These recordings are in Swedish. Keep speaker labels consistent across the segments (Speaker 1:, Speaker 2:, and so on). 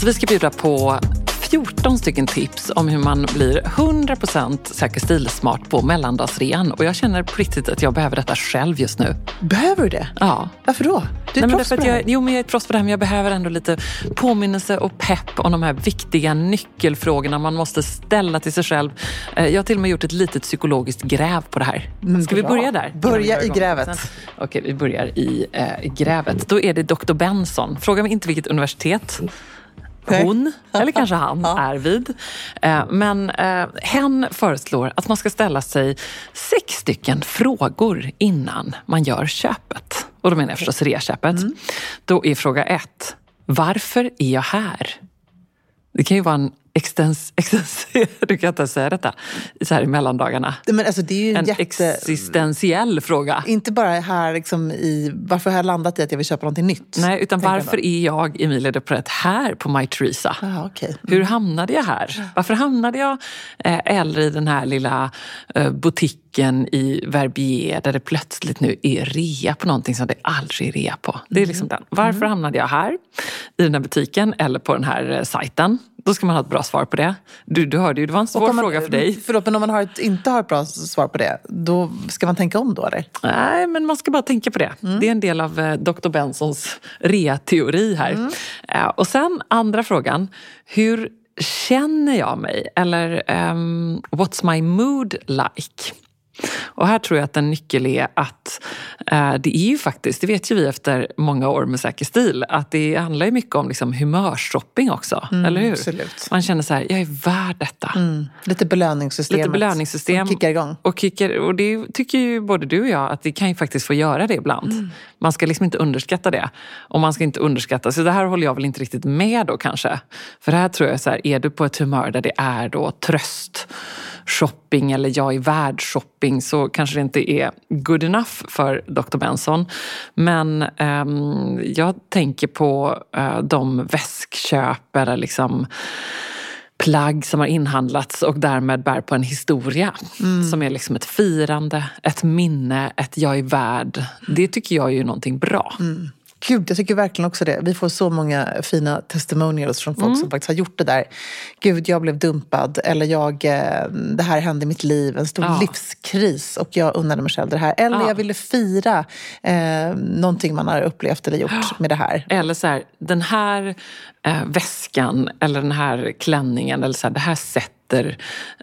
Speaker 1: Alltså vi ska bjuda på 14 stycken tips om hur man blir 100% säker stilsmart på mellandagsrean. Och jag känner på riktigt att jag behöver detta själv just nu.
Speaker 2: Behöver du det?
Speaker 1: Ja.
Speaker 2: Varför då? Du är
Speaker 1: Nej,
Speaker 2: proffs på det här.
Speaker 1: jag, jo, men jag är ett proffs på det här, men jag behöver ändå lite påminnelse och pepp om de här viktiga nyckelfrågorna man måste ställa till sig själv. Eh, Jag har till och med gjort ett litet psykologiskt gräv på det här. Ska vi
Speaker 2: bra.
Speaker 1: börja där?
Speaker 2: Börja
Speaker 1: vi
Speaker 2: i grävet.
Speaker 1: Sen- Okej, vi börjar i eh, grävet. Då är det Dr. Benson. Fråga mig inte vilket universitet. Hon, eller kanske han, är vid. Eh, Men eh, hen föreslår att man ska ställa sig sex stycken frågor innan man gör köpet. Och då menar jag förstås reköpet. Då är fråga ett, varför är jag här? Det kan ju vara en extens, extens, du kan inte säga detta, så här i mellandagarna.
Speaker 2: Men alltså, det är ju en,
Speaker 1: En
Speaker 2: jätte...
Speaker 1: existentiell fråga.
Speaker 2: Inte bara här liksom i... Varför har jag landat i att jag vill köpa någonting nytt?
Speaker 1: Nej, utan
Speaker 2: jag
Speaker 1: varför
Speaker 2: då.
Speaker 1: är jag, Emilia de Pret, här på My Teresa?
Speaker 2: Ja, okej.
Speaker 1: Hur hamnade jag här? Varför hamnade jag eh, eller i den här lilla eh, butiken i Verbier där det plötsligt nu är rea på någonting som det aldrig är rea på? Det är liksom den. Varför hamnade jag här i den här butiken eller på den här eh, sajten? Då ska man ha ett bra svar på det. Du, du hörde ju, det var en svår
Speaker 2: man-
Speaker 1: fråga för dig.
Speaker 2: Förlåt, men om man har ett, inte har ett bra svar på det, då ska man tänka om då eller?
Speaker 1: Nej, men man ska bara tänka på det. Det är en del av eh, Dr. Bensons rea-teori här. Eh, och sen andra frågan. Hur känner jag mig? Eller ehm, what's my mood like? Och här tror jag att en nyckel är att eh, det är ju faktiskt, det vet ju vi efter många år med Säker stil, att det handlar ju mycket om liksom humörshopping också. eller hur?
Speaker 2: absolut.
Speaker 1: Man känner så här, jag är värd detta.
Speaker 2: Lite belöningssystem.
Speaker 1: Lite belöningssystem.
Speaker 2: Som kickar igång.
Speaker 1: Och, kickar, och det tycker ju både du och jag att vi kan ju faktiskt få göra det ibland.
Speaker 2: Mm.
Speaker 1: Man ska liksom inte underskatta det. Och man ska inte underskatta, så det här håller jag väl inte riktigt med då kanske. För här tror jag så här, är du på ett humör där det är då tröst, shopping eller jag är värd shopping så kanske det inte är good enough för Dr. Benson. Men ehm, jag tänker på eh, de väskköp eller liksom plagg som har inhandlats och därmed bär på en historia. Som är liksom ett firande, ett minne, ett jag är värd. Det tycker jag är ju någonting bra.
Speaker 2: Gud, jag tycker verkligen också det. Vi får så många fina testimonials från folk
Speaker 1: Mm.
Speaker 2: som faktiskt har gjort det där. Gud, jag blev dumpad. Eller jag, eh, det här hände i mitt liv. En stor
Speaker 1: Ja.
Speaker 2: livskris och jag unnade mig själv det här. Eller
Speaker 1: Ja.
Speaker 2: jag ville fira eh, någonting man har upplevt eller gjort med det här.
Speaker 1: Eller så här, den här eh, väskan eller den här klänningen, eller så här, det här sätter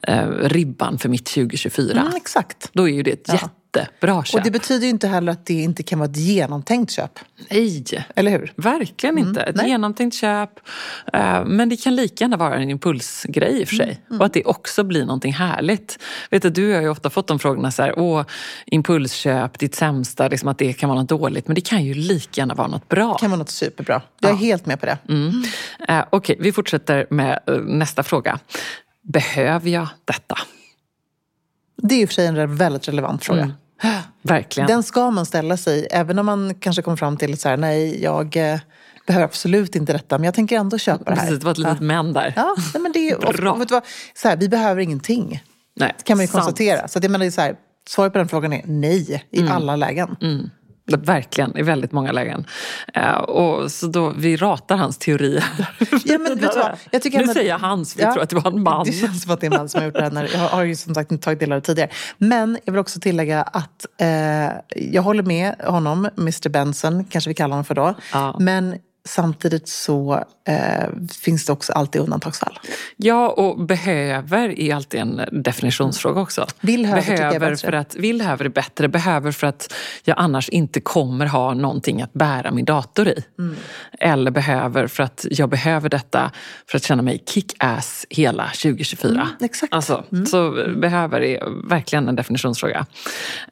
Speaker 1: eh, ribban för mitt 2024.
Speaker 2: Mm, exakt.
Speaker 1: Då är ju det ett jättebra köp.
Speaker 2: Och det betyder ju inte heller att det inte kan vara ett genomtänkt köp.
Speaker 1: Nej,
Speaker 2: Eller hur?
Speaker 1: verkligen inte. Ett
Speaker 2: Mm, nej.
Speaker 1: genomtänkt köp. Eh, men det kan lika gärna vara en impulsgrej i och för sig.
Speaker 2: Mm,
Speaker 1: Och att det också blir någonting härligt. Vet du, du har ju ofta fått de frågorna så här, åh, impulsköp, ditt sämsta, liksom att det kan vara något dåligt. Men det kan ju lika gärna vara något bra.
Speaker 2: Det kan vara något superbra. Jag är helt med på det.
Speaker 1: Mm. Eh, Okej, vi fortsätter med eh, nästa fråga. Behöver jag detta?
Speaker 2: Det är i och för sig en väldigt relevant fråga.
Speaker 1: Mm. Verkligen.
Speaker 2: Den ska man ställa sig, även om man kanske kommer fram till så här, nej, jag eh, behöver absolut inte detta, men jag tänker ändå köpa det här.
Speaker 1: Precis, det var ett litet men där.
Speaker 2: Ja, nej, men det är,
Speaker 1: Bra.
Speaker 2: och vad, så här, vi behöver ingenting,
Speaker 1: Nej,
Speaker 2: kan man ju
Speaker 1: sant.
Speaker 2: konstatera. Så att jag menar, det är så här, svaret på den frågan är nej, i
Speaker 1: Mm.
Speaker 2: alla lägen.
Speaker 1: Verkligen, i väldigt många lägen. Eh, och så då, vi ratar hans teori.
Speaker 2: Ja, men vet vad? Jag tycker
Speaker 1: nu
Speaker 2: ändå-
Speaker 1: säger jag hans, för
Speaker 2: Ja,
Speaker 1: tror att det var en man.
Speaker 2: Det känns som att det är en man som har gjort det här. När, jag har ju som sagt inte tagit del av det tidigare. Men jag vill också tillägga att eh, jag håller med honom, Mr Benson, kanske vi kallar honom för då.
Speaker 1: Ja.
Speaker 2: Men samtidigt så eh, finns det också alltid undantagsfall.
Speaker 1: Ja, och behöver är alltid en definitionsfråga också.
Speaker 2: Vill höver
Speaker 1: behöver för att, vill höver är bättre, behöver för att jag annars inte kommer ha någonting att bära min dator i.
Speaker 2: Mm.
Speaker 1: Eller behöver för att jag behöver detta för att känna mig kick-ass hela 2024.
Speaker 2: Mm, exakt.
Speaker 1: Alltså, Så behöver är verkligen en definitionsfråga.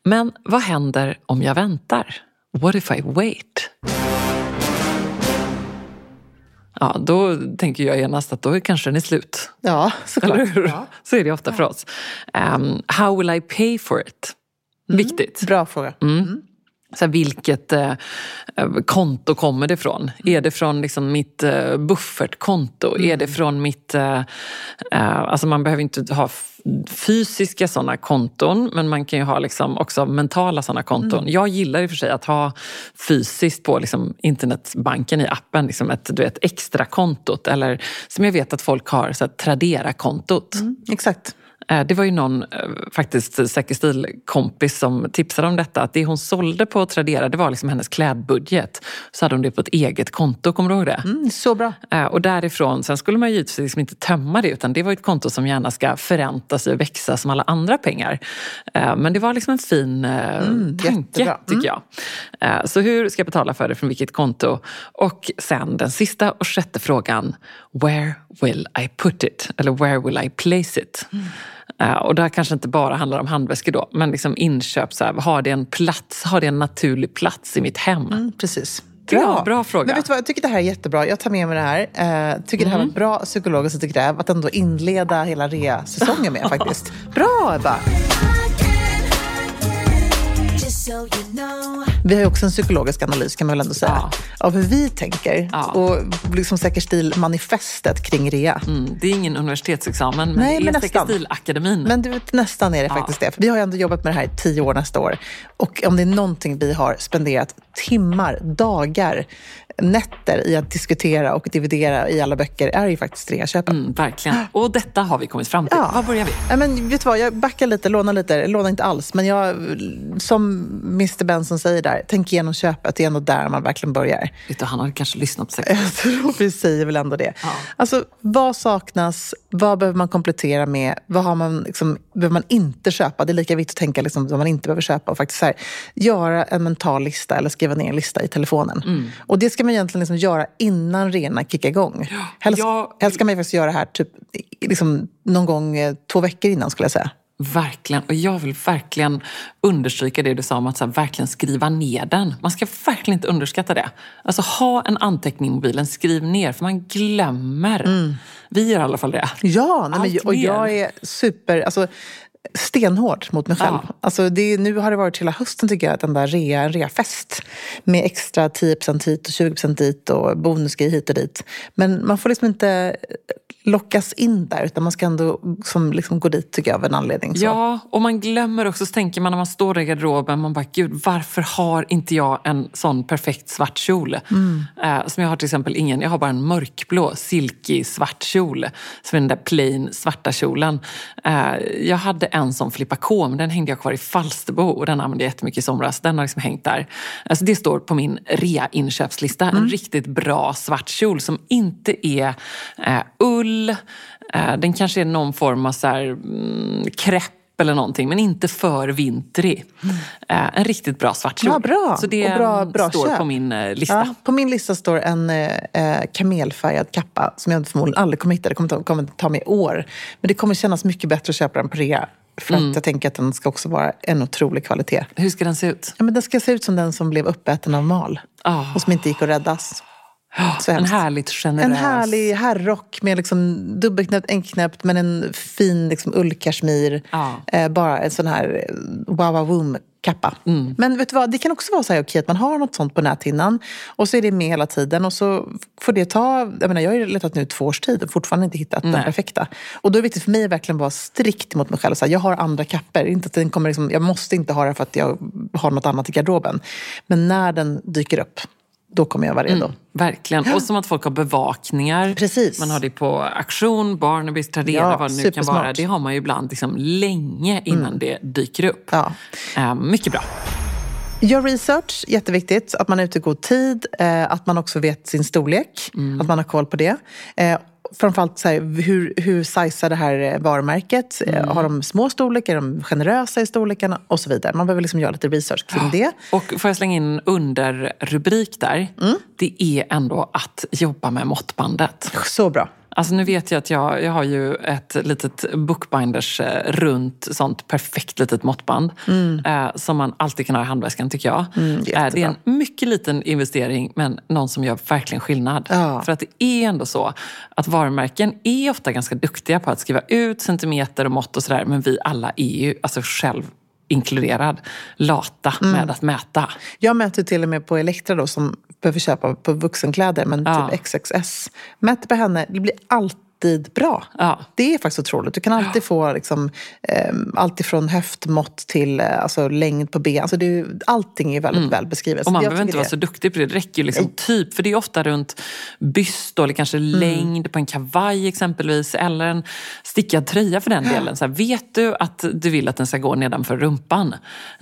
Speaker 1: Men vad händer om jag väntar? What if I wait? Ja, då tänker jag genast att då kanske den är slut.
Speaker 2: Ja, såklart.
Speaker 1: Eller hur?
Speaker 2: Ja.
Speaker 1: Så är det ofta för oss. Um, how will I pay for it? Viktigt.
Speaker 2: Bra fråga.
Speaker 1: Mm. Så här, vilket eh, eh, konto kommer det ifrån? Är det från liksom, mitt eh, buffertkonto? Är det från mitt... Eh, eh, alltså man behöver inte ha fysiska sådana konton men man kan ju ha liksom också mentala sådana konton. Jag gillar i och för sig att ha fysiskt på liksom, internetbanken i appen liksom ett du vet, extra kontot eller som jag vet att folk har, så Tradera-kontot.
Speaker 2: Exakt.
Speaker 1: Eh, Det var ju någon eh, faktiskt Säker stil-kompis som tipsade om detta. Att det hon sålde på Tradera det var liksom hennes klädbudget. Så hade hon det på ett eget konto, kommer du ihåg det?
Speaker 2: Mm, så bra.
Speaker 1: Eh, Och därifrån, sen skulle man ju givetvis liksom inte tömma det utan det var ett konto som gärna ska förränta sig och växa som alla andra pengar. Men det var liksom en fin eh, tanke
Speaker 2: jättebra.
Speaker 1: tycker jag. Så hur ska jag betala för det, från vilket konto? Och sen den sista och sjätte frågan. Where will I put it? Eller where will I place it? Eh, Och det här kanske inte bara handlar om handväskor då, men liksom inköp, så här, har det en plats, har det en naturlig plats i mitt hem?
Speaker 2: Mm, precis.
Speaker 1: Ja, bra fråga.
Speaker 2: Men vet du vad, jag tycker det här är jättebra. Jag tar med mig det här. Eh, tycker det här var
Speaker 1: Mm.
Speaker 2: ett bra psykologiskt gräv att ändå inleda hela rea-säsongen med faktiskt. Bra Ebba!
Speaker 3: Just so you know.
Speaker 2: Vi har ju också en psykologisk analys kan man väl ändå säga.
Speaker 1: Ja.
Speaker 2: Av hur vi tänker.
Speaker 1: Ja.
Speaker 2: Och liksom Säker stil-manifestet kring rea.
Speaker 1: Mm, det är ingen universitetsexamen, men
Speaker 2: Nej,
Speaker 1: det är
Speaker 2: men
Speaker 1: Säker stil-akademin.
Speaker 2: Men du nästan är det faktiskt det. För vi har ju ändå jobbat med det här i tio år nästa år. Och om det är någonting vi har spenderat timmar, dagar, nätter i att diskutera och dividera i alla böcker är ju faktiskt reaköpen.
Speaker 1: Mm, verkligen. Och detta har vi kommit fram till.
Speaker 2: Ja.
Speaker 1: Var börjar vi?
Speaker 2: Ja, men vet du vad, jag backar lite, lånar lite, lånar inte alls. Men jag, som Mr Benson säger där, tänk igenom köpet. Det är ändå där man verkligen börjar.
Speaker 1: Du, han har kanske lyssnat på Säker
Speaker 2: Jag tror vi säger väl ändå det.
Speaker 1: Ja.
Speaker 2: Alltså, vad saknas? Vad behöver man komplettera med? Vad har man, liksom, behöver man inte köpa? Det är lika viktigt att tänka liksom, vad man inte behöver köpa och faktiskt här, göra en mental lista eller skriva ner en lista i telefonen.
Speaker 1: Mm.
Speaker 2: Och det ska man egentligen liksom göra innan rena kickar igång. Helst,
Speaker 1: jag-
Speaker 2: helst ska man faktiskt göra det här typ, liksom, någon gång eh, två veckor innan skulle jag säga.
Speaker 1: Verkligen. Och jag vill verkligen understryka det du sa om att så här, verkligen skriva ner den. Man ska verkligen inte underskatta det. Alltså ha en anteckning i mobilen, skriv ner, för man glömmer. Vi gör i alla fall det.
Speaker 2: Ja, nej, men, och jag är super... Alltså, stenhård mot mig själv.
Speaker 1: Ja.
Speaker 2: Alltså det, nu har det varit hela hösten tycker jag, den där rea, en reafest. Med extra 10% hit och 20% dit och bonusgrej hit och dit. Men man får liksom inte lockas in där utan man ska ändå som liksom gå dit tycker jag av en anledning. Så.
Speaker 1: Ja, och man glömmer också, så tänker man när man står i garderoben, man bara gud varför har inte jag en sån perfekt svart kjol? Eh, som jag har till exempel ingen, jag har bara en mörkblå silky svart kjol. Som är den där plain svarta kjolen. Eh, jag hade en som Filippa K, men den hängde jag kvar i Falsterbo och den använde jag jättemycket i somras. Den har liksom hängt där. Alltså det står på min rea-inköpslista. En riktigt bra svart kjol som inte är eh, ull. Eh, den kanske är någon form av så här, mm, krepp eller någonting, men inte för vintrig. Eh, en riktigt bra svart kjol.
Speaker 2: Ja, bra.
Speaker 1: Så det
Speaker 2: bra- bra
Speaker 1: står
Speaker 2: köp.
Speaker 1: på min eh, lista.
Speaker 2: Ja, på min lista står en eh, eh, kamelfärgad kappa som jag förmodligen aldrig kommer hitta. Det kommer ta, kommer ta mig år. Men det kommer kännas mycket bättre att köpa den på rea. För
Speaker 1: Mm.
Speaker 2: att jag tänker att den ska också vara en otrolig kvalitet.
Speaker 1: Hur ska den se ut?
Speaker 2: Ja, men den ska se ut som den som blev uppäten av mal.
Speaker 1: Ah.
Speaker 2: Och som inte gick att räddas. Så
Speaker 1: En härligt generös...
Speaker 2: En härlig herrrock med liksom dubbelknäppt, enknäppt men en fin liksom ullkashmir.
Speaker 1: Ja.
Speaker 2: Eh, bara en sån här eh, wow kappa.
Speaker 1: Mm.
Speaker 2: Men vet du vad, det kan också vara så här okej att man har något sånt på näthinnan och så är det med hela tiden och så får det ta, jag menar jag har letat nu två års tid och fortfarande inte hittat den
Speaker 1: Nej.
Speaker 2: perfekta. Och då är det viktigt för mig att verkligen vara strikt mot mig själv. Så här, jag har andra kappor, inte att den kommer liksom, jag måste inte ha den för att jag har något annat i garderoben. Men när den dyker upp, då kommer jag vara redo.
Speaker 1: Verkligen. Och som att folk har bevakningar.
Speaker 2: Precis.
Speaker 1: Man har det på auktion, Barnabys, Tradera,
Speaker 2: Ja,
Speaker 1: vad det nu kan
Speaker 2: supersmart.
Speaker 1: vara. Det har man ju ibland liksom länge innan det dyker upp.
Speaker 2: Ja.
Speaker 1: Eh, mycket bra.
Speaker 2: Gör research, jätteviktigt. Att man är ute i god tid. Eh, att man också vet sin storlek. Att man har koll på det. Eh, framförallt så här, hur, hur sizar det här eh, varumärket? Eh, har de små storlekar? Är de generösa i storlekarna? Och så vidare. Man behöver liksom göra lite research kring det.
Speaker 1: Och får jag slänga in underrubrik där?
Speaker 2: Mm.
Speaker 1: Det är ändå att jobba med måttbandet.
Speaker 2: Så bra.
Speaker 1: Alltså nu vet jag att jag, jag har ju ett litet bookbinders eh, runt sånt perfekt litet måttband. Eh, som man alltid kan ha i handväskan tycker jag. eh, det är en mycket liten investering men någon som gör verkligen skillnad.
Speaker 2: Ja.
Speaker 1: För att det är ändå så att varumärken är ofta ganska duktiga på att skriva ut centimeter och mått och sådär. Men vi alla är ju, alltså själv inkluderad, lata med att mäta.
Speaker 2: Jag mäter till och med på Elektra då, som behöver köpa på vuxenkläder, men
Speaker 1: Ja.
Speaker 2: typ XXS. Mäter på henne, det blir alltid bra.
Speaker 1: Ja.
Speaker 2: Det är faktiskt otroligt. Du kan alltid få liksom, eh, allt ifrån höftmått till eh, alltså, längd på ben. Alltså, det är, allting är väldigt väl beskrivet.
Speaker 1: Mm. Och man behöver inte
Speaker 2: tycker
Speaker 1: vara
Speaker 2: det-
Speaker 1: så duktig på det. Det räcker ju liksom typ, för det är ofta runt byst eller kanske
Speaker 2: Mm.
Speaker 1: längd på en kavaj exempelvis. Eller en stickad tröja för den delen. Så här, vet du att du vill att den ska gå nedanför rumpan?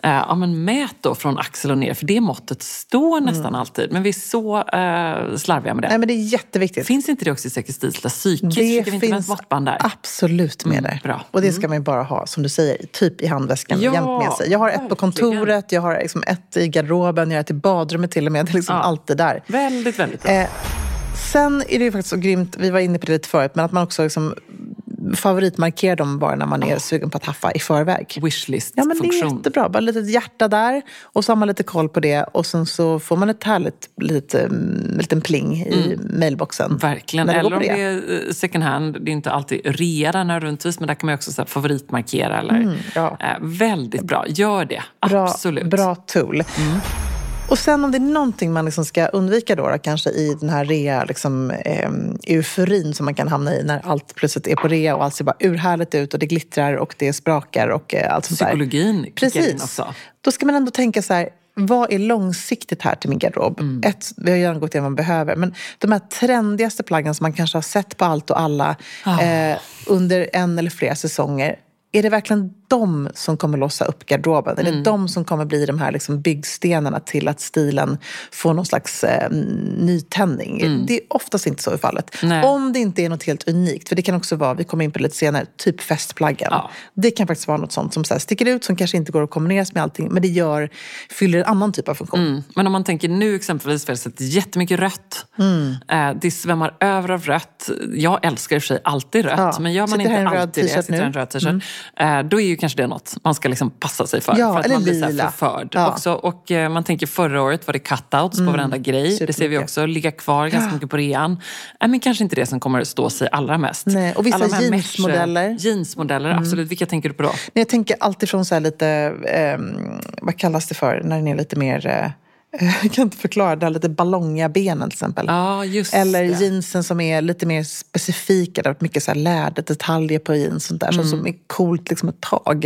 Speaker 1: Eh, ja, men mät då från axel och ner, för det måttet står nästan alltid. Men vi är så eh, slarviga med det.
Speaker 2: Nej, men det är jätteviktigt.
Speaker 1: Finns inte det också i Säker Stils psykiskt? Måttband där?
Speaker 2: absolut med
Speaker 1: Mm, bra.
Speaker 2: Och det ska man ju bara ha, som du säger, typ i handväskan
Speaker 1: Ja,
Speaker 2: jämt med sig. Jag har ett på kontoret, jag har liksom ett i garderoben, jag har ett i badrummet till och med. Det är liksom
Speaker 1: Ja.
Speaker 2: alltid där.
Speaker 1: Väldigt, väldigt bra.
Speaker 2: Eh, sen är det ju faktiskt så grymt, vi var inne på det lite förut, men att man också liksom favoritmarkerar dem bara när man är sugen på att haffa i förväg. Ja, men det är
Speaker 1: Wishlist-funktion.
Speaker 2: jättebra. Bara ett litet hjärta där och så har man lite koll på det och sen så får man ett härligt litet, mm, liten pling i mailboxen.
Speaker 1: Verkligen.
Speaker 2: Det
Speaker 1: Eller om
Speaker 2: på
Speaker 1: det är eh, second hand. Det är inte alltid rea där nödvändigtvis, men där kan man också så här, favoritmarkera. Eller,
Speaker 2: ja.
Speaker 1: eh, väldigt bra. Gör det.
Speaker 2: Bra,
Speaker 1: Absolut.
Speaker 2: bra tool. Och sen om det är någonting man liksom ska undvika då, då kanske i den här rea, liksom, eh, euforin som man kan hamna i när allt plötsligt är på rea och allt ser bara urhärligt ut och det glittrar och det sprakar och eh, allt sånt där.
Speaker 1: Psykologin in
Speaker 2: Precis.
Speaker 1: också.
Speaker 2: Då ska man ändå tänka så här, vad är långsiktigt här till min garderob?
Speaker 1: Mm.
Speaker 2: Ett, vi har redan gått igenom vad man behöver, men de här trendigaste plaggen som man kanske har sett på allt och alla
Speaker 1: Ah.
Speaker 2: eh, under en eller flera säsonger. Är det verkligen de som kommer lossa upp garderoben? Är det
Speaker 1: Mm.
Speaker 2: de som kommer bli de här liksom byggstenarna till att stilen får någon slags eh, nytändning? Det är oftast inte så i fallet.
Speaker 1: Mm. Nej.
Speaker 2: Om det inte är något helt unikt, för det kan också vara, vi kommer in på det lite senare, typ festplaggen.
Speaker 1: Ja.
Speaker 2: Det kan faktiskt vara något sånt som så här sticker ut, som kanske inte går att kombineras med allting, men det gör, fyller en annan typ av funktion.
Speaker 1: Mm. Men om man tänker nu exempelvis, för sett jättemycket rött.
Speaker 2: Mm.
Speaker 1: Eh, det svämmar över av rött. Jag älskar i och för sig alltid rött,
Speaker 2: Ja.
Speaker 1: men gör man
Speaker 2: Sitter
Speaker 1: inte
Speaker 2: en
Speaker 1: alltid det, sitter en
Speaker 2: nu. Mm.
Speaker 1: röd t-shirt, eh, då är ju kanske det är något man ska liksom passa sig för.
Speaker 2: Ja,
Speaker 1: för att
Speaker 2: eller
Speaker 1: man blir
Speaker 2: lila.
Speaker 1: förförd
Speaker 2: Ja.
Speaker 1: också. Och eh, man tänker förra året var det cutouts på varenda grej. Det ser vi också ligga kvar ganska mycket på rean. Nej, men kanske inte det som kommer att stå sig allra mest.
Speaker 2: Nej, och vissa jeansmodeller.
Speaker 1: Jeansmodeller, absolut. Vilka tänker du på då?
Speaker 2: Nej, Jag tänker alltid från så här lite, ehm, vad kallas det för, när den är lite mer, eh, jag kan inte förklara, det här lite ballongiga benen till exempel.
Speaker 1: Ja, just
Speaker 2: Eller
Speaker 1: det.
Speaker 2: jeansen som är lite mer specifika, det har varit mycket så här läderdetaljer på jeans. Sånt där,
Speaker 1: Mm.
Speaker 2: som, är coolt liksom ett tag.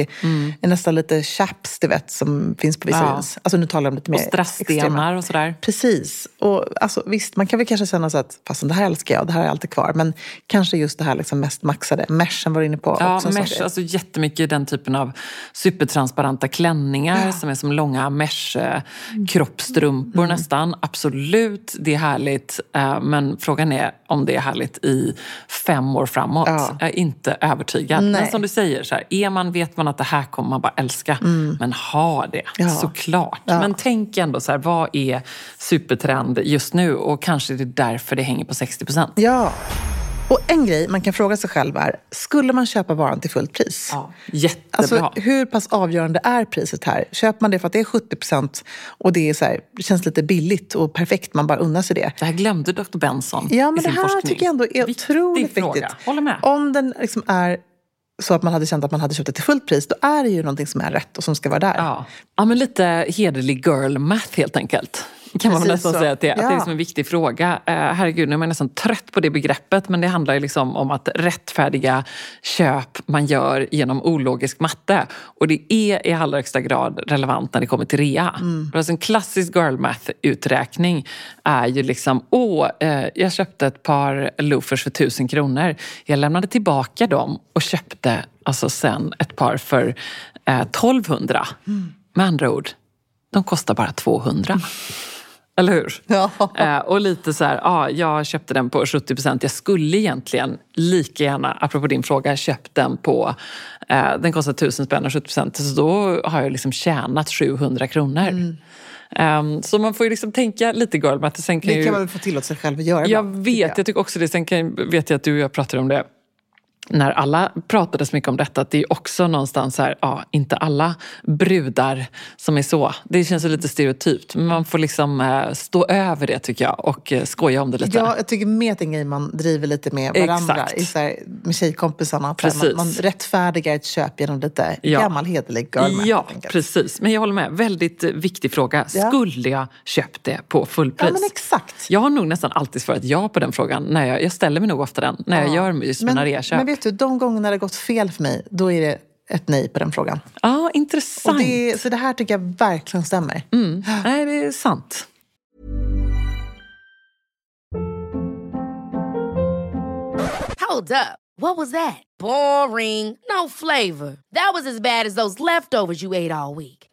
Speaker 2: Är nästan lite chaps, du vet, som finns på vissa
Speaker 1: Ja.
Speaker 2: jeans. Alltså nu talar jag om lite
Speaker 1: Och
Speaker 2: mer extrema.
Speaker 1: strassstenar och sådär.
Speaker 2: Precis. Och alltså, visst, man kan väl kanske känna så att fast det här älskar jag, det här är alltid kvar. Men kanske just det här liksom mest maxade. Meshen var du inne på.
Speaker 1: Ja, mesh, alltså jättemycket den typen av supertransparenta klänningar som är som långa mesh-kroppstrumpor
Speaker 2: Mm.
Speaker 1: nästan. Absolut, det är härligt. eh, Men frågan är om det är härligt i fem år framåt.
Speaker 2: Ja.
Speaker 1: Jag är inte övertygad. Men
Speaker 2: Nej.
Speaker 1: som du säger, så här, är man, vet man att det här kommer man bara älska. Men ha det,
Speaker 2: Mm. Ja.
Speaker 1: såklart.
Speaker 2: Ja.
Speaker 1: Men tänk ändå, så här, vad är supertrend just nu? Och kanske det är därför det hänger på 60 procent.
Speaker 2: Ja. Och en grej man kan fråga sig själv är, skulle man köpa varan till fullt pris?
Speaker 1: Ja, jättebra.
Speaker 2: Alltså, hur pass avgörande är priset här? Köper man det för att det är 70 procent och det, är så här, det känns lite billigt och perfekt, man bara unnar sig det.
Speaker 1: Det här glömde Dr. Benson
Speaker 2: Ja,
Speaker 1: i
Speaker 2: men det
Speaker 1: sin
Speaker 2: här
Speaker 1: forskning.
Speaker 2: tycker jag ändå är
Speaker 1: Viktig
Speaker 2: otroligt
Speaker 1: fråga.
Speaker 2: viktigt.
Speaker 1: Håller med.
Speaker 2: Om den liksom är så att man hade känt att man hade köpt det till fullt pris, då är det ju någonting som är rätt och som ska vara där.
Speaker 1: Ja. ja, men lite hederlig girl math helt enkelt. Kan man nästan
Speaker 2: så.
Speaker 1: säga att det, är. att det är
Speaker 2: Ja.
Speaker 1: liksom en viktig fråga. Eh, herregud, nu är man nästan trött på det begreppet. Men det handlar ju liksom om att rättfärdiga köp man gör genom ologisk matte. Och det är i allra högsta grad relevant när det kommer till rea.
Speaker 2: Mm.
Speaker 1: Alltså en klassisk girl math-uträkning är ju liksom, åh, eh, jag köpte ett par loafers för tusen kronor. Jag lämnade tillbaka dem och köpte alltså sen ett par för eh, 1200.
Speaker 2: Mm.
Speaker 1: Med andra ord, de kostar bara 200. Eller hur?
Speaker 2: Ja.
Speaker 1: Eh, och lite så här, ja, jag köpte den på 70 procent. Jag skulle egentligen lika gärna, apropå din fråga, köpt den på, eh, den kostar 1000 spänn och 70 procent. Så då har jag liksom tjänat 700 kronor. Ehm, så man får ju liksom tänka lite girl math. Sen kan
Speaker 2: Det
Speaker 1: ju,
Speaker 2: kan man väl få tillåta sig själv att göra
Speaker 1: jag
Speaker 2: ibland,
Speaker 1: vet, jag tycker också det. Sen kan, vet jag att du och jag pratade om det när alla pratade så mycket om detta, att det är också någonstans så här, ja, inte alla brudar som är så. Det känns lite stereotypt, men man får liksom eh, stå över det tycker jag och eh, skoja om det lite.
Speaker 2: Ja, jag tycker med att det är en grej man driver lite med varandra.
Speaker 1: Exakt.
Speaker 2: I så här, med tjejkompisarna.
Speaker 1: Precis.
Speaker 2: Man, man rättfärdigar ett köp genom lite
Speaker 1: Ja.
Speaker 2: gammal hederlig girl math,
Speaker 1: Ja, precis. Men jag håller med. Väldigt eh, viktig fråga.
Speaker 2: Ja.
Speaker 1: Skulle jag köpt det på fullpris?
Speaker 2: Ja, men exakt.
Speaker 1: Jag har nog nästan alltid svarat ja på den frågan. När jag, jag ställer mig nog ofta den när jag gör just mina
Speaker 2: men,
Speaker 1: reaköp.
Speaker 2: Vet du, de gångerna det har gått fel för mig, då är det ett nej på den frågan.
Speaker 1: Ja,
Speaker 2: Och
Speaker 1: intressant.
Speaker 2: det, så det här tycker jag verkligen stämmer.
Speaker 1: Mm. Nej, det är sant.
Speaker 4: Hold up. What was that? Boring. No flavor. That was as bad as those leftovers you ate all week.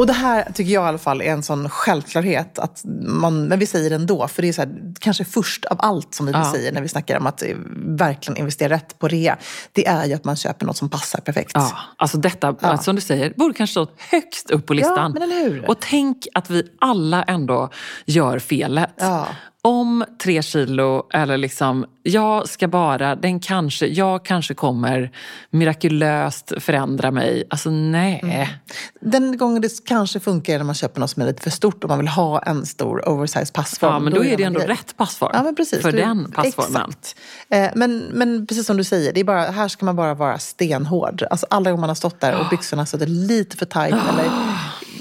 Speaker 2: Och det här tycker jag i alla fall är en sån självklarhet. Att man, men vi säger det ändå, för det är så här, kanske först av allt som vi
Speaker 1: Ja.
Speaker 2: säger när vi snackar om att eh, verkligen investera rätt på rea. Det är ju att man köper något som passar perfekt.
Speaker 1: Ja, alltså detta, som du säger, borde kanske stå högst upp på listan.
Speaker 2: men eller hur?
Speaker 1: Och tänk att vi alla ändå gör felet.
Speaker 2: Ja.
Speaker 1: Om tre kilo, eller liksom, jag ska bara, den kanske, jag kanske kommer mirakulöst förändra mig. Alltså nej.
Speaker 2: Mm. Den gången det kanske funkar är när man köper något som är lite för stort och man vill ha en stor oversized passform.
Speaker 1: Ja, men då är
Speaker 2: gör
Speaker 1: det ändå
Speaker 2: grejer.
Speaker 1: rätt passform.
Speaker 2: Ja, men precis.
Speaker 1: För
Speaker 2: Du-
Speaker 1: den passformen.
Speaker 2: Exakt. Eh, Men, men precis som du säger, det är bara, här ska man bara vara stenhård. Alltså alla gånger man har stått där och byxorna har suttit lite för tajt eller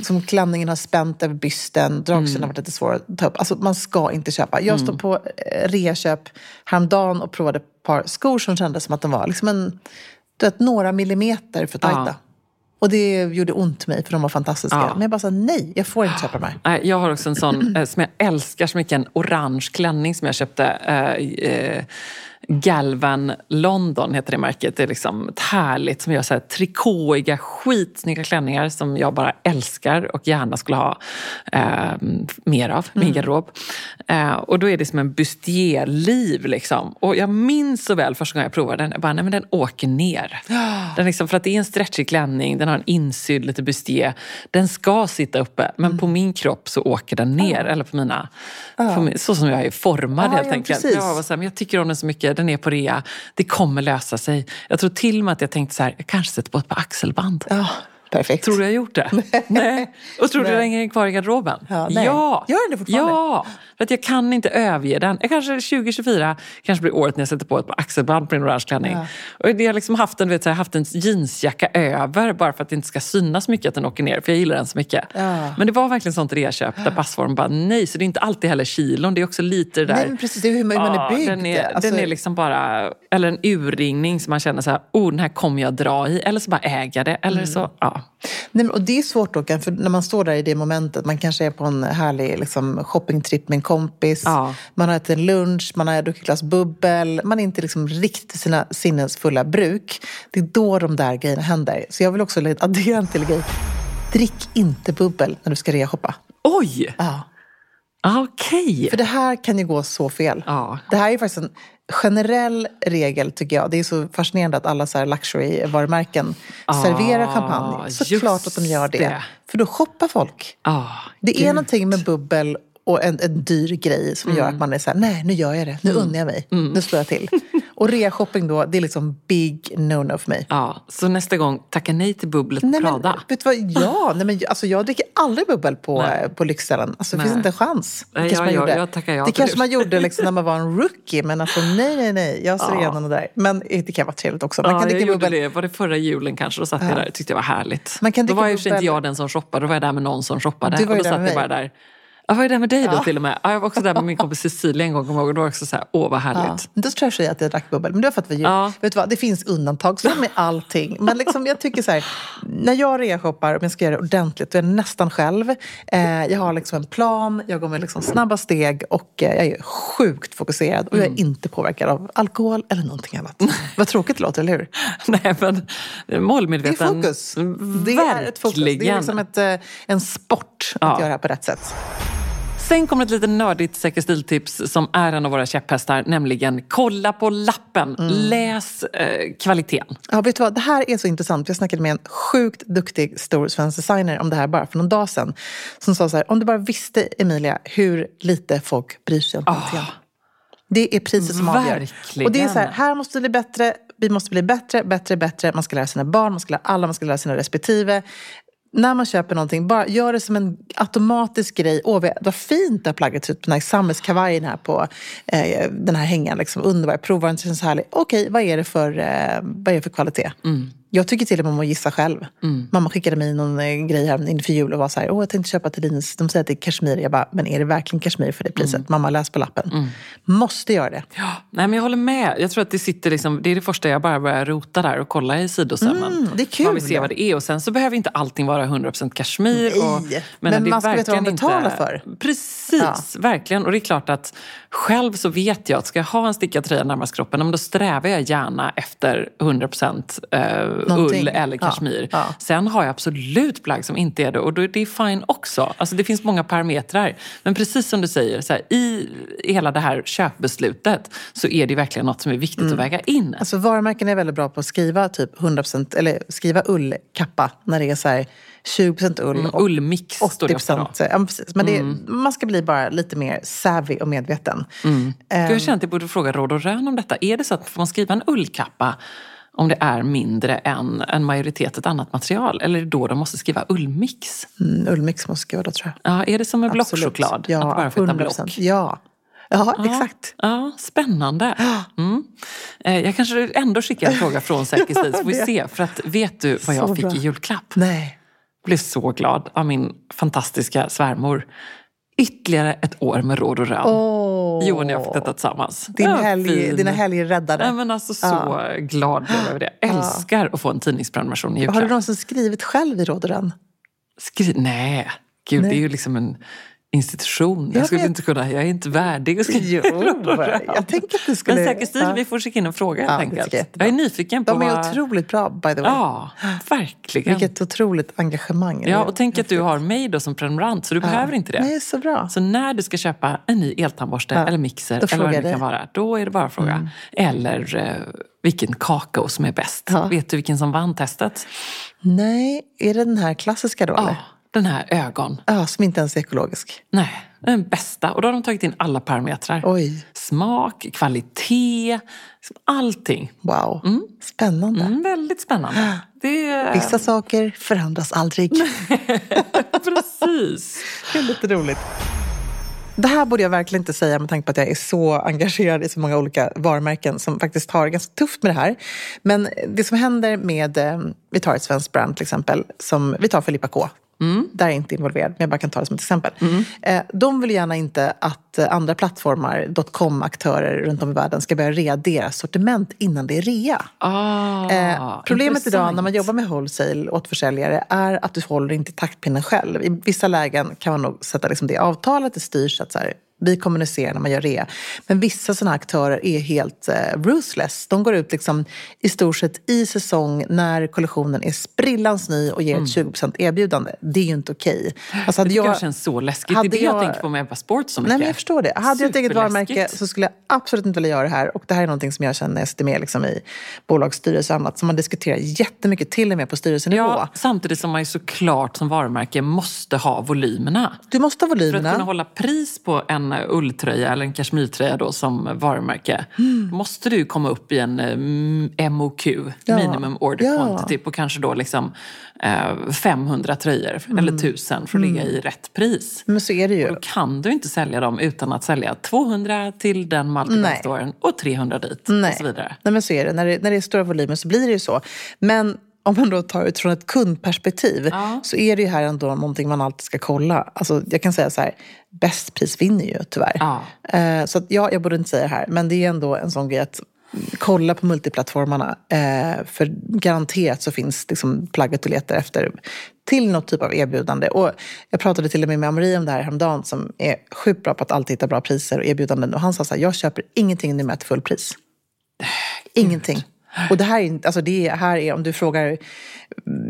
Speaker 2: som klänningen har spänt över bysten, dragkedjan
Speaker 1: Mm.
Speaker 2: har varit lite svår att ta upp. Alltså man ska inte köpa. Jag stod på eh, reaköp häromdagen och provade ett par skor som kändes som att de var liksom en, du vet, några millimeter för tajta.
Speaker 1: Ja.
Speaker 2: Och det gjorde ont mig för de var fantastiska.
Speaker 1: Ja.
Speaker 2: Men jag bara sa nej, jag får inte köpa de här.
Speaker 1: Nej, Jag har också en sån eh, som jag älskar så mycket, en orange klänning som jag köpte. Eh, eh, Galvan London heter det märket. Det är liksom ett härligt som gör så här trikåiga, skitsnygga klänningar som jag bara älskar och gärna skulle ha eh, mer av i min garderob. Eh, och då är det som en bustierliv liksom. Och jag minns så väl första gången jag provade den. Jag bara, nej men den åker ner. Den liksom, för att det är en stretchig klänning, den har en insydd lite bustier. Den ska sitta uppe, men på min kropp så åker den ner. Eller på mina, på min, så som jag är formad
Speaker 2: Ja,
Speaker 1: helt
Speaker 2: ja,
Speaker 1: enkelt.
Speaker 2: precis.
Speaker 1: Jag, var så här, men jag tycker om den så mycket, den är på rea. Det kommer lösa sig. Jag tror till och med att jag tänkte så här, jag kanske sätter på ett par axelband.
Speaker 2: Ja, perfekt.
Speaker 1: Tror du jag gjort det? Nej. Och tror du den hänger kvar i garderoben?
Speaker 2: Ja, nej.
Speaker 1: ja.
Speaker 2: Gör den det fortfarande?
Speaker 1: Ja, för att jag kan inte överge den. Jag kanske 2024 kanske blir året när jag sätter på ett par axelband på en orange klänning.
Speaker 2: Ja.
Speaker 1: Och det har liksom haft en, vet, så här, haft en jeansjacka över bara för att det inte ska synas mycket att den åker ner. För jag gillar den så mycket.
Speaker 2: Ja.
Speaker 1: Men det var verkligen sånt reaköp där passform bara nej. Så det är inte alltid heller kilon, det är också lite det där.
Speaker 2: Nej, men precis. Det är hur man, man är
Speaker 1: Ja,
Speaker 2: byggd.
Speaker 1: Den är,
Speaker 2: Alltså-
Speaker 1: den är liksom bara, eller en urringning som man känner så här, oh den här kommer jag dra i. Eller så bara äga det. Eller
Speaker 2: Mm.
Speaker 1: så, ja.
Speaker 2: Nej, men, och det är svårt då, för när man står där i det momentet, man kanske är på en härlig liksom, shoppingtripp med en kompis,
Speaker 1: Ja.
Speaker 2: man har ätit en lunch, man har druckit ett glas bubbel, man är inte liksom riktigt sina sinnens fulla bruk. Det är då de där grejerna händer. Så jag vill också addera en till grej. Drick inte bubbel när du ska reashoppa.
Speaker 1: Oj!
Speaker 2: Ja.
Speaker 1: Ah, Okej.
Speaker 2: För det här kan ju gå så fel.
Speaker 1: Ja.
Speaker 2: Det här är faktiskt en generell regel tycker jag. Det är så fascinerande att alla så luxury-varumärken serverar champagne. Såklart att de gör det.
Speaker 1: Ah, det.
Speaker 2: För då shoppar folk.
Speaker 1: Ah,
Speaker 2: Det är
Speaker 1: gud.
Speaker 2: någonting med bubbel och en, en dyr grej som gör att man är så här, nej nu gör jag det, nu unnar jag mig, nu slår jag till. Och rea-shopping då, det är liksom big no-no för mig.
Speaker 1: Ja, så nästa gång, tacka nej till bubblet
Speaker 2: Nej, men,
Speaker 1: Prada.
Speaker 2: vet du vad? Ja, nej, men, alltså, jag dricker aldrig bubbel på,
Speaker 1: Nej.
Speaker 2: på Lyxzellen. Alltså, det finns inte en chans. Det
Speaker 1: Nej,
Speaker 2: kanske
Speaker 1: jag-
Speaker 2: man
Speaker 1: jag-
Speaker 2: gjorde,
Speaker 1: jag tackar ja
Speaker 2: det kanske
Speaker 1: det.
Speaker 2: man gjorde liksom, när man var en rookie. Men alltså, nej, nej, nej. Jag ser
Speaker 1: Ja.
Speaker 2: igenom det där. Men det kan vara trevligt också. Man
Speaker 1: Ja,
Speaker 2: kan
Speaker 1: jag gjorde
Speaker 2: bubbel.
Speaker 1: det. Var det förra julen kanske? Då satt jag där och tyckte det var härligt.
Speaker 2: Man kan
Speaker 1: då var ju inte jag den som shoppade, då var jag där med någon som shoppade.
Speaker 2: Du var ju
Speaker 1: och då
Speaker 2: där
Speaker 1: satt jag bara där. Jag var ju där med dig då till och med. Ja, jag var också där med min kompis Cecilia en gång, kommer ihåg. Och då var också så här, åh vad härligt.
Speaker 2: Ja, då tror jag att jag drack bubbel. Men det var för att vi,
Speaker 1: Ja.
Speaker 2: vet du vad, det finns undantag som med allting. Men liksom, jag tycker så här, när jag reashoppar, om jag ska göra det ordentligt, då är jag nästan själv. Eh, jag har liksom en plan, jag går med liksom snabba steg och eh, jag är sjukt fokuserad. Och jag
Speaker 1: Mm.
Speaker 2: är inte påverkad av alkohol eller någonting annat. Vad tråkigt det låter, eller hur?
Speaker 1: Nej, men det är
Speaker 2: Det är
Speaker 1: målmedveten.
Speaker 2: fokus. Det är ett fokus. Det är liksom ett, eh, en sport att
Speaker 1: Ja.
Speaker 2: göra på rätt sätt.
Speaker 1: Sen kommer ett lite nördigt säker stiltips som är en av våra käpphästar, nämligen kolla på lappen.
Speaker 2: Mm.
Speaker 1: Läs eh, kvaliteten.
Speaker 2: Ja, vet du vad? Det här är så intressant. Jag snackade med en sjukt duktig stor svensk designer om det här bara för någon dag sedan. Som sa så här, om du bara visste Emilia hur lite folk bryr sig om kvaliteten. Det är priset som avgör.
Speaker 1: Verkligen.
Speaker 2: Och det är så här, här måste det bli bättre, vi måste bli bättre, bättre, bättre. Man ska lära sina barn, man ska lära alla, man ska lära sina respektive. När man köper någonting, bara gör det som en automatisk grej. Åh, vad vad fint det här plagget ser ut, den här sammetskavajen här på eh, den här hängan. Liksom, underbar, jag provar den, känns härlig. Okej, vad är det för, eh, vad är det för kvalitet? Mm. Jag tycker till och med om att gissa själv.
Speaker 1: Mm.
Speaker 2: Mamma skickade mig någon eh, grej här inför jul och var så här, åh jag tänkte köpa till Linus. De säger att det är kashmir. Jag bara, men är det verkligen kashmir för det priset?
Speaker 1: Mm.
Speaker 2: Mamma, läs på lappen. Måste göra det.
Speaker 1: Ja, nej men jag håller med. Jag tror att det sitter liksom, det är det första jag bara börjar rota där och kolla i sidosömmen.
Speaker 2: Mm, det är kul.
Speaker 1: Man vill se vad det är och sen så behöver inte allting vara 100% kashmir. Och, men
Speaker 2: men
Speaker 1: det
Speaker 2: man ska veta vad man betalar
Speaker 1: inte-
Speaker 2: för.
Speaker 1: Precis, verkligen. Och det är klart att själv så vet jag att ska jag ha en stickad tröja närmast kroppen, då strävar jag gärna efter 100% eh,
Speaker 2: Någonting.
Speaker 1: ull eller
Speaker 2: Ja,
Speaker 1: kashmir.
Speaker 2: ja.
Speaker 1: Sen har jag absolut plagg som inte är det och då är det fine också. Alltså det finns många parametrar. Men precis som du säger, så här, i hela det här köpbeslutet så är det verkligen något som är viktigt
Speaker 2: Mm.
Speaker 1: att väga in.
Speaker 2: Alltså varumärken är väldigt bra på att skriva typ 100% eller skriva ullkappa när det är så här 20% ull
Speaker 1: Mm,
Speaker 2: och
Speaker 1: ullmix står det ofta.
Speaker 2: 80%. Ja, precis. Men det är, man ska bli bara lite mer savvy och medveten.
Speaker 1: Gud,
Speaker 2: Ehm.
Speaker 1: jag känner att jag borde fråga råd och rön om detta. Är det så att får man skriva en ullkappa om det är mindre än en majoritet ett annat material? Eller är det då de måste skriva ullmix?
Speaker 2: Mm, ullmix måste skriva då tror jag.
Speaker 1: Ja, är det som med blockchoklad?
Speaker 2: Ja,
Speaker 1: att bara få hitta
Speaker 2: 100%.
Speaker 1: block?
Speaker 2: Ja. Ja, exakt.
Speaker 1: Ja, spännande. Mm. Eh, Jag kanske ändå skickar en fråga från Säker stil så får vi se. För att vet du vad jag
Speaker 2: Så
Speaker 1: fick
Speaker 2: bra.
Speaker 1: i julklapp?
Speaker 2: Nej.
Speaker 1: blev så glad av min fantastiska svärmor. Ytterligare ett år med råd och rön.
Speaker 2: Åh.
Speaker 1: Johan och jag har fått detta tillsammans.
Speaker 2: Din
Speaker 1: Ja,
Speaker 2: helg, dina helgräddare.
Speaker 1: Nej, men alltså så
Speaker 2: Ja.
Speaker 1: glad blev jag över det. Älskar att få en tidningsprenumeration i
Speaker 2: Har du
Speaker 1: julklapp.
Speaker 2: någonsin skrivit själv i råd och rön?
Speaker 1: Skri- Nej, gud
Speaker 2: Nej.
Speaker 1: det är ju liksom en institution. Jag,
Speaker 2: Jag
Speaker 1: skulle
Speaker 2: vet.
Speaker 1: inte kunna, jag är inte värdig att skriva
Speaker 2: Jo, jag tänker att du skulle...
Speaker 1: Men säker stil,
Speaker 2: ja.
Speaker 1: vi får skicka in en fråga
Speaker 2: Ja,
Speaker 1: helt
Speaker 2: det
Speaker 1: enkelt.
Speaker 2: jag är jättebra.
Speaker 1: Jag är nyfiken på
Speaker 2: De är
Speaker 1: vad...
Speaker 2: otroligt bra, by the way.
Speaker 1: Ja, verkligen.
Speaker 2: Vilket otroligt engagemang.
Speaker 1: Ja, och tänk att du har mig då som prenumerant så du behöver inte det.
Speaker 2: Nej, så bra.
Speaker 1: Så när du ska köpa en ny eltandborste
Speaker 2: Ja,
Speaker 1: eller mixer eller vad det nu kan vara, då är det bara att fråga. Eller eh, vilken kakao som är bäst.
Speaker 2: Ja.
Speaker 1: Vet du vilken som vann testet?
Speaker 2: Nej, är det den här klassiska då?
Speaker 1: Ja,
Speaker 2: eller?
Speaker 1: Den här ögon.
Speaker 2: Ja, som inte ens är ekologisk.
Speaker 1: Nej, den bästa. Och då har de tagit in alla parametrar.
Speaker 2: Oj,
Speaker 1: Smak, kvalitet, liksom allting.
Speaker 2: wow. Spännande.
Speaker 1: Mm, väldigt spännande. Det.
Speaker 2: Vissa saker förändras aldrig.
Speaker 1: Precis.
Speaker 2: Det är lite roligt. Det här borde jag verkligen inte säga med tanke på att jag är så engagerad i så många olika varumärken som faktiskt har ganska tufft med det här. Men det som händer med, eh, vi tar ett svenskt brand till exempel, som vi tar Filippa K. Där är jag inte involverad, men jag bara kan ta det som ett exempel. Eh, de vill gärna inte att eh, andra plattformar, dotcom-aktörer runt om i världen ska börja rea deras sortiment innan det är rea.
Speaker 1: Ah,
Speaker 2: Eh, problemet idag när man
Speaker 1: intressant.
Speaker 2: jobbar med wholesale åt försäljare är att du håller inte taktpinnen själv. I vissa lägen kan man nog sätta liksom det avtalet, det styrs att så här, vi kommunicerar när man gör rea. Men vissa sådana aktörer är helt eh, ruthless. De går ut liksom i stort sett i säsong när kollektionen är sprillans ny och ger ett 20% erbjudande. Det är ju inte okej. Alltså,
Speaker 1: Det
Speaker 2: hade
Speaker 1: jag känns så läskigt. Det är
Speaker 2: hade
Speaker 1: det jag,
Speaker 2: jag-
Speaker 1: tänker på med Ebba Sport så mycket.
Speaker 2: Nej, men jag förstår det. Hade jag ett eget varumärke så skulle jag absolut inte vilja göra det här. Och det här är någonting som jag känner när jag sitter med liksom i bolagsstyrelse och annat. Som man diskuterar jättemycket, till och med på styrelsenivå.
Speaker 1: Ja, samtidigt som man ju såklart som varumärke måste ha volymerna.
Speaker 2: Du måste ha
Speaker 1: För att
Speaker 2: volymerna.
Speaker 1: kunna hålla pris på en ulltröja eller en kashmirtröja då som varumärke måste du komma upp i en eh, MOQ,
Speaker 2: Mm. Ja.
Speaker 1: minimum order
Speaker 2: Ja.
Speaker 1: quantity, på kanske då liksom eh, 500 tröjor
Speaker 2: Mm.
Speaker 1: eller 1000 för att ligga i rätt pris.
Speaker 2: Men så är det ju.
Speaker 1: Då kan du inte sälja dem utan att sälja 200 till den multibrandstoren och 300 dit
Speaker 2: Nej.
Speaker 1: och så vidare.
Speaker 2: Nej, men så är det. När, det. när det är stora volymer så blir det ju så. Men om man då tar utifrån ett kundperspektiv
Speaker 1: Ja.
Speaker 2: så är det ju här ändå någonting man alltid ska kolla. Alltså, jag kan säga så här, bäst pris vinner ju tyvärr.
Speaker 1: Ja.
Speaker 2: Eh, så att, ja, jag borde inte säga det här, men det är ändå en sån grej att kolla på multiplattformarna. Eh, för garanterat så finns liksom plagget du letar efter till något typ av erbjudande. Och jag pratade till och med med Amri om det här häromdagen som är sjukt bra på att alltid hitta bra priser och erbjudanden. Och han sa så här, jag köper ingenting numera till fullpris. Ingenting. Och det här är, alltså det är, här är, om du frågar,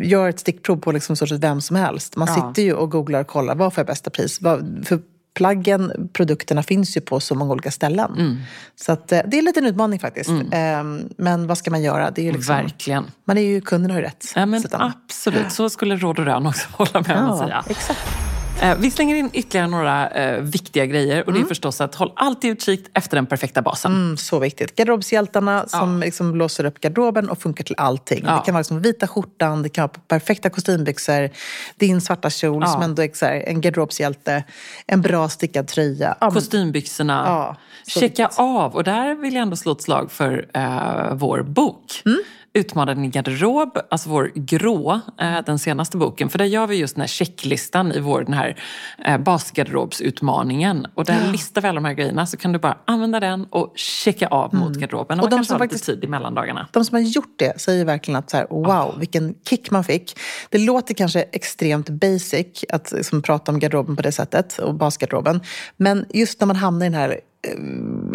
Speaker 2: gör ett stickprov på liksom sorts vem som helst. Man
Speaker 1: Ja.
Speaker 2: sitter ju och googlar och kollar, vad får jag bästa pris? Vad, för plaggen, produkterna finns ju på så många olika ställen.
Speaker 1: Mm.
Speaker 2: Så att, eh, det är lite en utmaning faktiskt. Ehm, Men vad ska man göra? Det är ju liksom,
Speaker 1: Verkligen.
Speaker 2: Man är ju, kunden har ju rätt.
Speaker 1: Ja, men absolut, så skulle Råd och Rön också hålla med om att säga.
Speaker 2: exakt.
Speaker 1: Eh, Vi slänger in ytterligare några eh, viktiga grejer och det är förstås att håll alltid utkik efter den perfekta basen.
Speaker 2: Mm, så viktigt. Garderobshjältarna som liksom låser upp garderoben och funkar till allting.
Speaker 1: Ja.
Speaker 2: Det kan vara liksom vita skjortan, det kan vara perfekta kostymbyxor, din svarta kjol
Speaker 1: Ja.
Speaker 2: som ändå är här, en garderobshjälte, en bra stickad tröja. Ja,
Speaker 1: Kostymbyxorna.
Speaker 2: Ja,
Speaker 1: Checka
Speaker 2: viktigt.
Speaker 1: av. Och där vill jag ändå slå ett slag för eh, vår bok. Utmana din garderob, alltså vår grå, eh, den senaste boken. För där gör vi just den här checklistan i vår den här eh, basgarderobsutmaningen. Och där listar vi alla de här grejerna så kan du bara använda den och checka av mot garderoben. Och,
Speaker 2: Och de som faktiskt-
Speaker 1: tid i mellandagarna.
Speaker 2: De som har gjort det säger verkligen att så här, wow, vilken kick man fick. Det låter kanske extremt basic att liksom, prata om garderoben på det sättet och basgarderoben. Men just när man hamnar i den här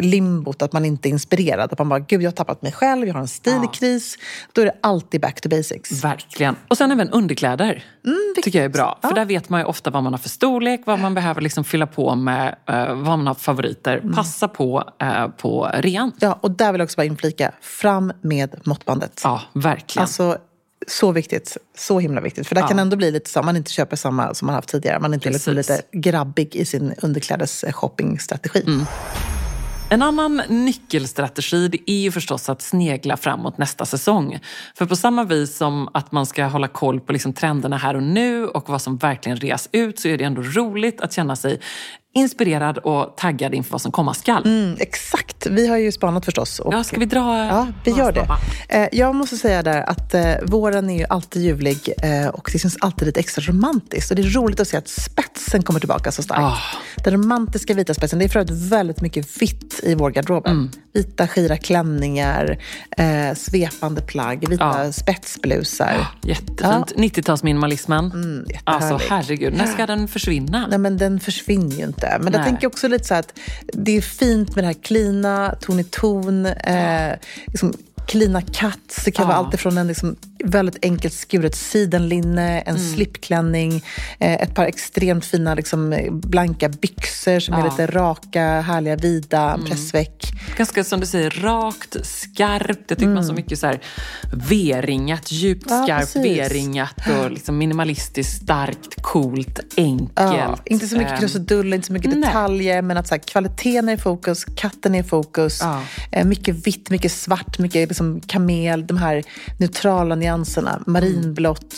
Speaker 2: limbot, att man inte är inspirerad. Att man bara, gud jag har tappat mig själv, jag har en stilkris. Då är det alltid back to basics.
Speaker 1: Verkligen. Och sen även underkläder.
Speaker 2: Mm,
Speaker 1: tycker jag är bra. För där vet man ju ofta vad man har för storlek, vad man behöver liksom fylla på med, eh, vad man har för favoriter.
Speaker 2: Mm.
Speaker 1: Passa på eh, på rean.
Speaker 2: Ja, och där vill jag också bara inflika, fram med måttbandet.
Speaker 1: Ja, verkligen.
Speaker 2: Alltså, så viktigt. Så himla viktigt. För det kan ändå bli lite så, man inte köper samma som man haft tidigare. Man inte är liksom
Speaker 1: Precis.
Speaker 2: lite grabbig i sin underklädes-shoppingstrategi.
Speaker 1: Mm. En annan nyckelstrategi det är ju förstås att snegla framåt nästa säsong. För på samma vis som att man ska hålla koll på liksom trenderna här och nu och vad som verkligen reas ut så är det ändå roligt att känna sig inspirerad och taggad inför vad som komma skall.
Speaker 2: Mm, exakt. Vi har ju spanat förstås. Och,
Speaker 1: Ja, ska vi dra
Speaker 2: Ja, vi gör det. Eh, jag måste säga där att eh, våren är ju alltid ljuvlig eh, och det känns alltid lite extra romantiskt. Och det är roligt att se att spetsen kommer tillbaka så starkt.
Speaker 1: Ah.
Speaker 2: Den romantiska vita spetsen. Det är för övrigt väldigt mycket vitt i vår garderob.
Speaker 1: Mm.
Speaker 2: Vita skira klänningar, eh, svepande plagg, vita
Speaker 1: Ja.
Speaker 2: spetsblusar.
Speaker 1: Jättefint. 90-talsminimalismen.
Speaker 2: Mm,
Speaker 1: alltså herregud, när ska den försvinna?
Speaker 2: Nej, men den försvinner ju inte. Men jag
Speaker 1: Nej.
Speaker 2: tänker också lite så att det är fint med det här klina, ton i ton, eh, liksom klina cuts. Det kan
Speaker 1: Ja.
Speaker 2: vara allt ifrån en liksom väldigt enkelt skuret sidenlinne, en
Speaker 1: Mm.
Speaker 2: slipklänning, eh, ett par extremt fina liksom, blanka byxor som är
Speaker 1: Ja.
Speaker 2: lite raka, härliga, vida,
Speaker 1: Mm.
Speaker 2: pressväck.
Speaker 1: Ganska som du säger, rakt, skarpt. Jag tycker man så mycket så här V-ringat, djupt
Speaker 2: Mm. Ja,
Speaker 1: skarpt. V-ringat och liksom minimalistiskt, starkt, coolt, enkelt.
Speaker 2: Ja, inte så mycket
Speaker 1: Ehm,
Speaker 2: krusiduller, inte så mycket
Speaker 1: nej.
Speaker 2: detaljer, men att så här, kvaliteten är i fokus, katten är i fokus. Eh, mycket vitt, mycket svart, mycket liksom kamel, de här neutrala nyanserna, marinblått.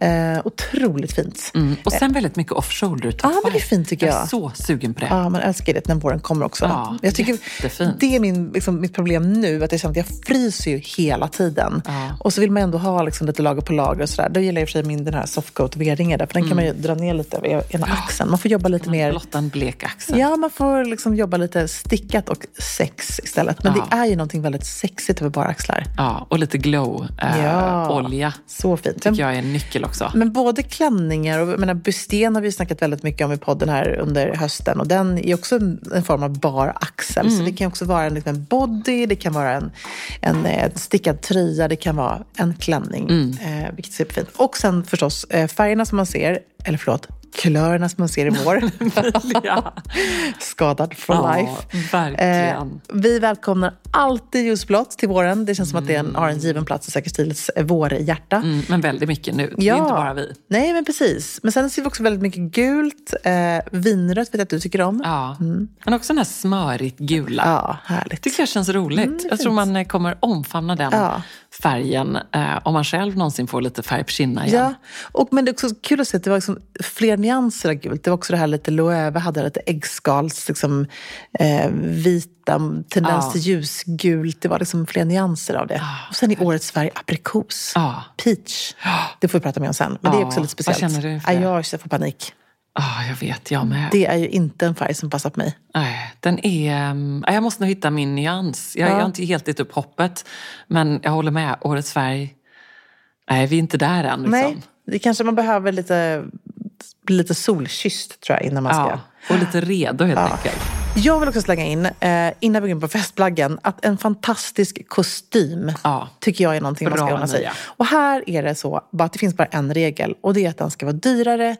Speaker 2: Eh, otroligt fint.
Speaker 1: Mm. Och sen väldigt mycket off-shoulder-toppar.
Speaker 2: Ja, men det är fint, tycker jag.
Speaker 1: är så sugen på det.
Speaker 2: Ja, man älskar det när våren kommer också.
Speaker 1: Ja,
Speaker 2: jag tycker
Speaker 1: jättefint.
Speaker 2: det är min, liksom, mitt problem nu, att jag känner att jag fryser ju hela tiden.
Speaker 1: Ja.
Speaker 2: Och så vill man ändå ha liksom, lite lager på lager och sådär. Då gillar jag i och för sig min den här softcoat V-ringen där, för den kan man ju dra ner lite över ena axeln. Man får jobba lite mer
Speaker 1: Blotta en blek axel.
Speaker 2: Ja, man får liksom jobba lite stickat och sex istället. Men
Speaker 1: Ja.
Speaker 2: det är ju någonting väldigt sexigt över bara axlar.
Speaker 1: Ja, och lite glow-olja.
Speaker 2: Ja.
Speaker 1: Olja
Speaker 2: Så fint.
Speaker 1: tycker jag är en nyckel också.
Speaker 2: men både klänningar och menar, busten har vi snackat väldigt mycket om i podden här under hösten. Och den är också en, en form av bar axel.
Speaker 1: Mm.
Speaker 2: Så det kan också vara en, liksom, en body, det kan vara en, en, eh, stickad tröja, det kan vara en klänning.
Speaker 1: Mm.
Speaker 2: Eh, vilket är superfint. Och sen förstås eh, färgerna som man ser, eller förlåt, kulörerna som man ser i vår.
Speaker 1: ja.
Speaker 2: Skadad for
Speaker 1: Ja,
Speaker 2: life.
Speaker 1: verkligen.
Speaker 2: vi välkomnar alltid ljusblått till våren. Det känns som att det en, har en given plats i Säker Stils eh, vårhjärta.
Speaker 1: Mm, men väldigt mycket nu. Det är inte bara vi.
Speaker 2: Nej, men precis. Men sen ser vi också väldigt mycket gult. Eh, vinrött vet jag att du tycker om.
Speaker 1: Ja. Men också den här smörigt gula.
Speaker 2: Ja, härligt.
Speaker 1: tycker jag känns roligt. jag tror man eh, kommer omfamna den
Speaker 2: Mm, Ja.
Speaker 1: färgen eh, om man själv någonsin får lite färg på kinderna igen.
Speaker 2: Ja, och, men det är också kul att se att det var liksom fler nyanser av gult. Det var också det här lite Loewe hade lite äggskals, liksom, eh, vita, tendens
Speaker 1: Ja.
Speaker 2: till ljusgult. Det var liksom fler nyanser av det. Och sen i årets färg aprikos.
Speaker 1: Ja.
Speaker 2: Peach. Det får vi prata mer om sen. Men det är
Speaker 1: Ja,
Speaker 2: också lite speciellt.
Speaker 1: vad känner du
Speaker 2: ja,
Speaker 1: det?
Speaker 2: jag får panik.
Speaker 1: Ah, jag vet, jag med.
Speaker 2: Det är ju inte en färg som passar på mig.
Speaker 1: Nej, den är... mm, Jag måste nog hitta min nyans. Jag,
Speaker 2: Ja.
Speaker 1: jag har inte helt gett upp hoppet. Men jag håller med. Årets färg... Nej, vi är inte där än. Liksom.
Speaker 2: Nej, det kanske man behöver lite, bli lite solkysst tror jag innan man ska.
Speaker 1: Ja, och lite redo helt enkelt.
Speaker 2: Jag vill också slänga in, eh, innan vi går in på festplaggen, att en fantastisk kostym
Speaker 1: Ja.
Speaker 2: tycker jag är någonting man
Speaker 1: Bra,
Speaker 2: ska unna sig.
Speaker 1: Mia.
Speaker 2: Och här är det så, bara att det finns bara en regel och det är att den ska vara dyrare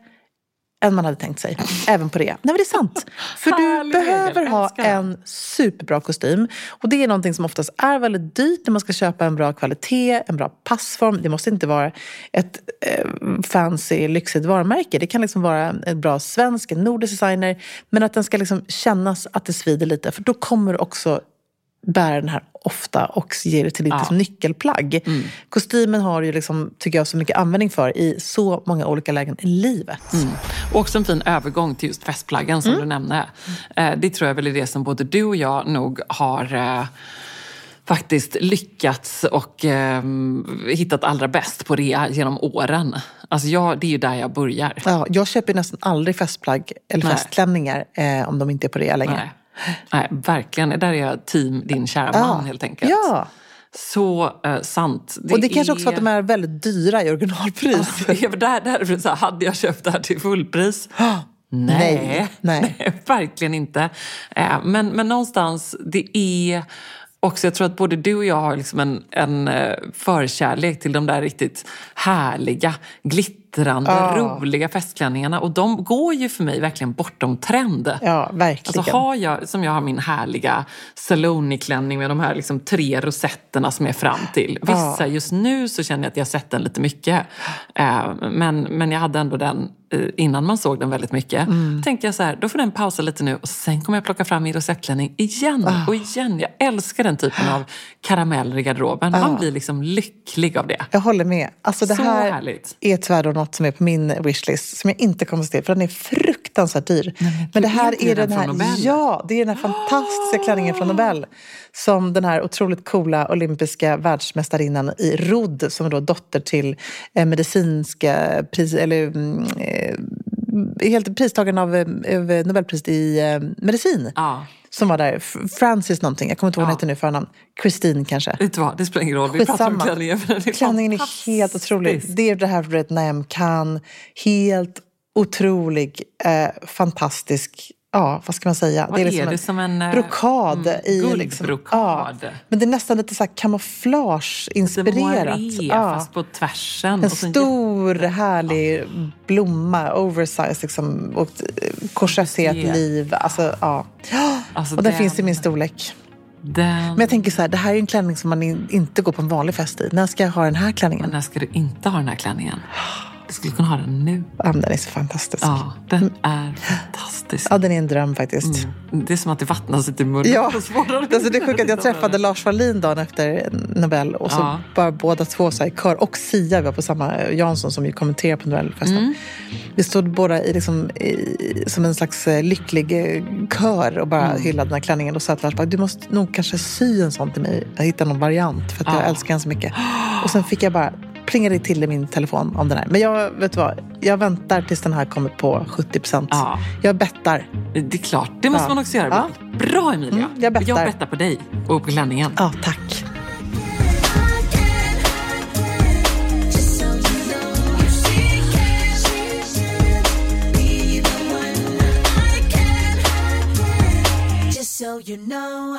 Speaker 2: än man hade tänkt sig. Även på det. Nej men det är sant. För du behöver ha en superbra kostym. Och det är någonting som oftast är väldigt dyrt när man ska köpa en bra kvalitet, en bra passform. Det måste inte vara ett eh, fancy, lyxigt varumärke. Det kan liksom vara en bra svensk, en nordisk designer. Men att den ska liksom kännas att det svider lite. För då kommer också bära den här ofta och ge det till ditt
Speaker 1: Ja.
Speaker 2: liksom, nyckelplagg. Kostymen har ju, liksom, tycker jag, så mycket användning för i så många olika lägen i livet.
Speaker 1: Mm. Och också en fin övergång till just festplaggen som du nämnde. Eh, det tror jag väl är det som både du och jag nog har... Eh, faktiskt lyckats och eh, hittat allra bäst på rea genom åren. Alltså jag, det är ju där jag börjar.
Speaker 2: Ja, jag köper nästan aldrig festplagg eller
Speaker 1: Nej.
Speaker 2: festklänningar eh, om de inte är på rea längre.
Speaker 1: Nej. Nej, verkligen. Där är jag team din kära man helt enkelt.
Speaker 2: Ja,
Speaker 1: Så eh, sant.
Speaker 2: och det är kanske också för att de är väldigt dyra i originalpris.
Speaker 1: Ja, där, där är det så här, hade jag köpt det här till fullpris?
Speaker 2: Nej. Nej.
Speaker 1: verkligen inte. Eh, Men, men någonstans, det är också, jag tror att både du och jag har liksom en, en eh, förkärlek till de där riktigt härliga, glittrande,
Speaker 2: Ja.
Speaker 1: roliga festklänningarna. Och de går ju för mig verkligen bortom trend.
Speaker 2: Ja, verkligen.
Speaker 1: Alltså har jag, som jag har min härliga Saloni-klänning med de här liksom tre rosetterna som är fram till. Vissa, just nu så känner jag att jag har sett den lite mycket. Eh, men, men jag hade ändå den innan man såg den väldigt mycket.
Speaker 2: Mm.
Speaker 1: tänkte jag så här, då får den pausa lite nu och sen kommer jag plocka fram min rosettklänning igen
Speaker 2: Ah.
Speaker 1: och igen. Jag älskar den typen av karameller i garderoben. Man blir liksom lycklig av det.
Speaker 2: Jag håller med. Alltså det
Speaker 1: Så
Speaker 2: här
Speaker 1: härligt.
Speaker 2: är tyvärr något som är på min wishlist som jag inte kommer att se för den är fruktansvärt dyr. men det
Speaker 1: är
Speaker 2: här är
Speaker 1: den
Speaker 2: här, ja, det är den här fantastiska klänningen från Nobel. Som den här otroligt coola olympiska världsmästarinnan i rodd som är då dotter till eh, medicinska pris, eller mm, eh, helt pristagaren av, eh, av Nobelpriset i eh, medicin.
Speaker 1: Ja.
Speaker 2: Som var där, Francis någonting, jag kommer inte ihåg vad hon
Speaker 1: Ja.
Speaker 2: heter nu för namn. Christine kanske.
Speaker 1: Vet du vad, det spelar ingen roll. Vi pratar om klänningen. är
Speaker 2: Klänningen är helt otrolig. Det är det här Red Nam kan. Helt otrolig, eh, fantastisk, ja vad ska man säga?
Speaker 1: Vad är det som en, eh,
Speaker 2: brokad.
Speaker 1: mm,
Speaker 2: i. Liksom, ja. Men det är nästan lite så här kamouflage-inspirerat. Ja.
Speaker 1: fast på tvärsen.
Speaker 2: En stor härlig blomma, oversized liksom, och eh, korsetterat
Speaker 1: Korset.
Speaker 2: liv. Alltså, ja.
Speaker 1: Alltså,
Speaker 2: och den
Speaker 1: den-
Speaker 2: finns i min storlek.
Speaker 1: Den,
Speaker 2: Men jag tänker så här, det här är en klänning som man in, inte går på en vanlig fest i. När ska jag ha den här klänningen?
Speaker 1: men när ska du inte ha den här klänningen? Du skulle kunna ha den nu.
Speaker 2: Ja, den är så fantastisk.
Speaker 1: Ja, den är fantastisk.
Speaker 2: Ja, den är en dröm faktiskt.
Speaker 1: Det är som att det vattnas lite i munnen.
Speaker 2: Ja, alltså det är sjukt att jag träffade Lars Wallin dagen efter Nobel och så
Speaker 1: Ja.
Speaker 2: bara båda två så här kör. Och Sia, vi var på samma, Jansson som ju kommenterar på Nobelfesten.
Speaker 1: Mm.
Speaker 2: Vi stod båda i, liksom, i, som en slags eh, lycklig eh, kör och bara
Speaker 1: Mm.
Speaker 2: hyllade den här klänningen. Och sa att Lars bara, du måste nog kanske sy en sån till mig. Jag hittar någon variant för att jag
Speaker 1: Ja.
Speaker 2: älskar den så mycket. Och sen fick jag bara plingade till i min telefon om den här. Men jag, vet vad, jag väntar tills den här kommer på 70 procent.
Speaker 1: Ja.
Speaker 2: Jag bettar.
Speaker 1: Det är klart, det måste
Speaker 2: Ja.
Speaker 1: man också göra
Speaker 2: Ja.
Speaker 1: Bra Emilia!
Speaker 2: Mm, jag bettar.
Speaker 1: jag bettar på dig och på klänningen.
Speaker 2: Ja, tack.
Speaker 3: So you know,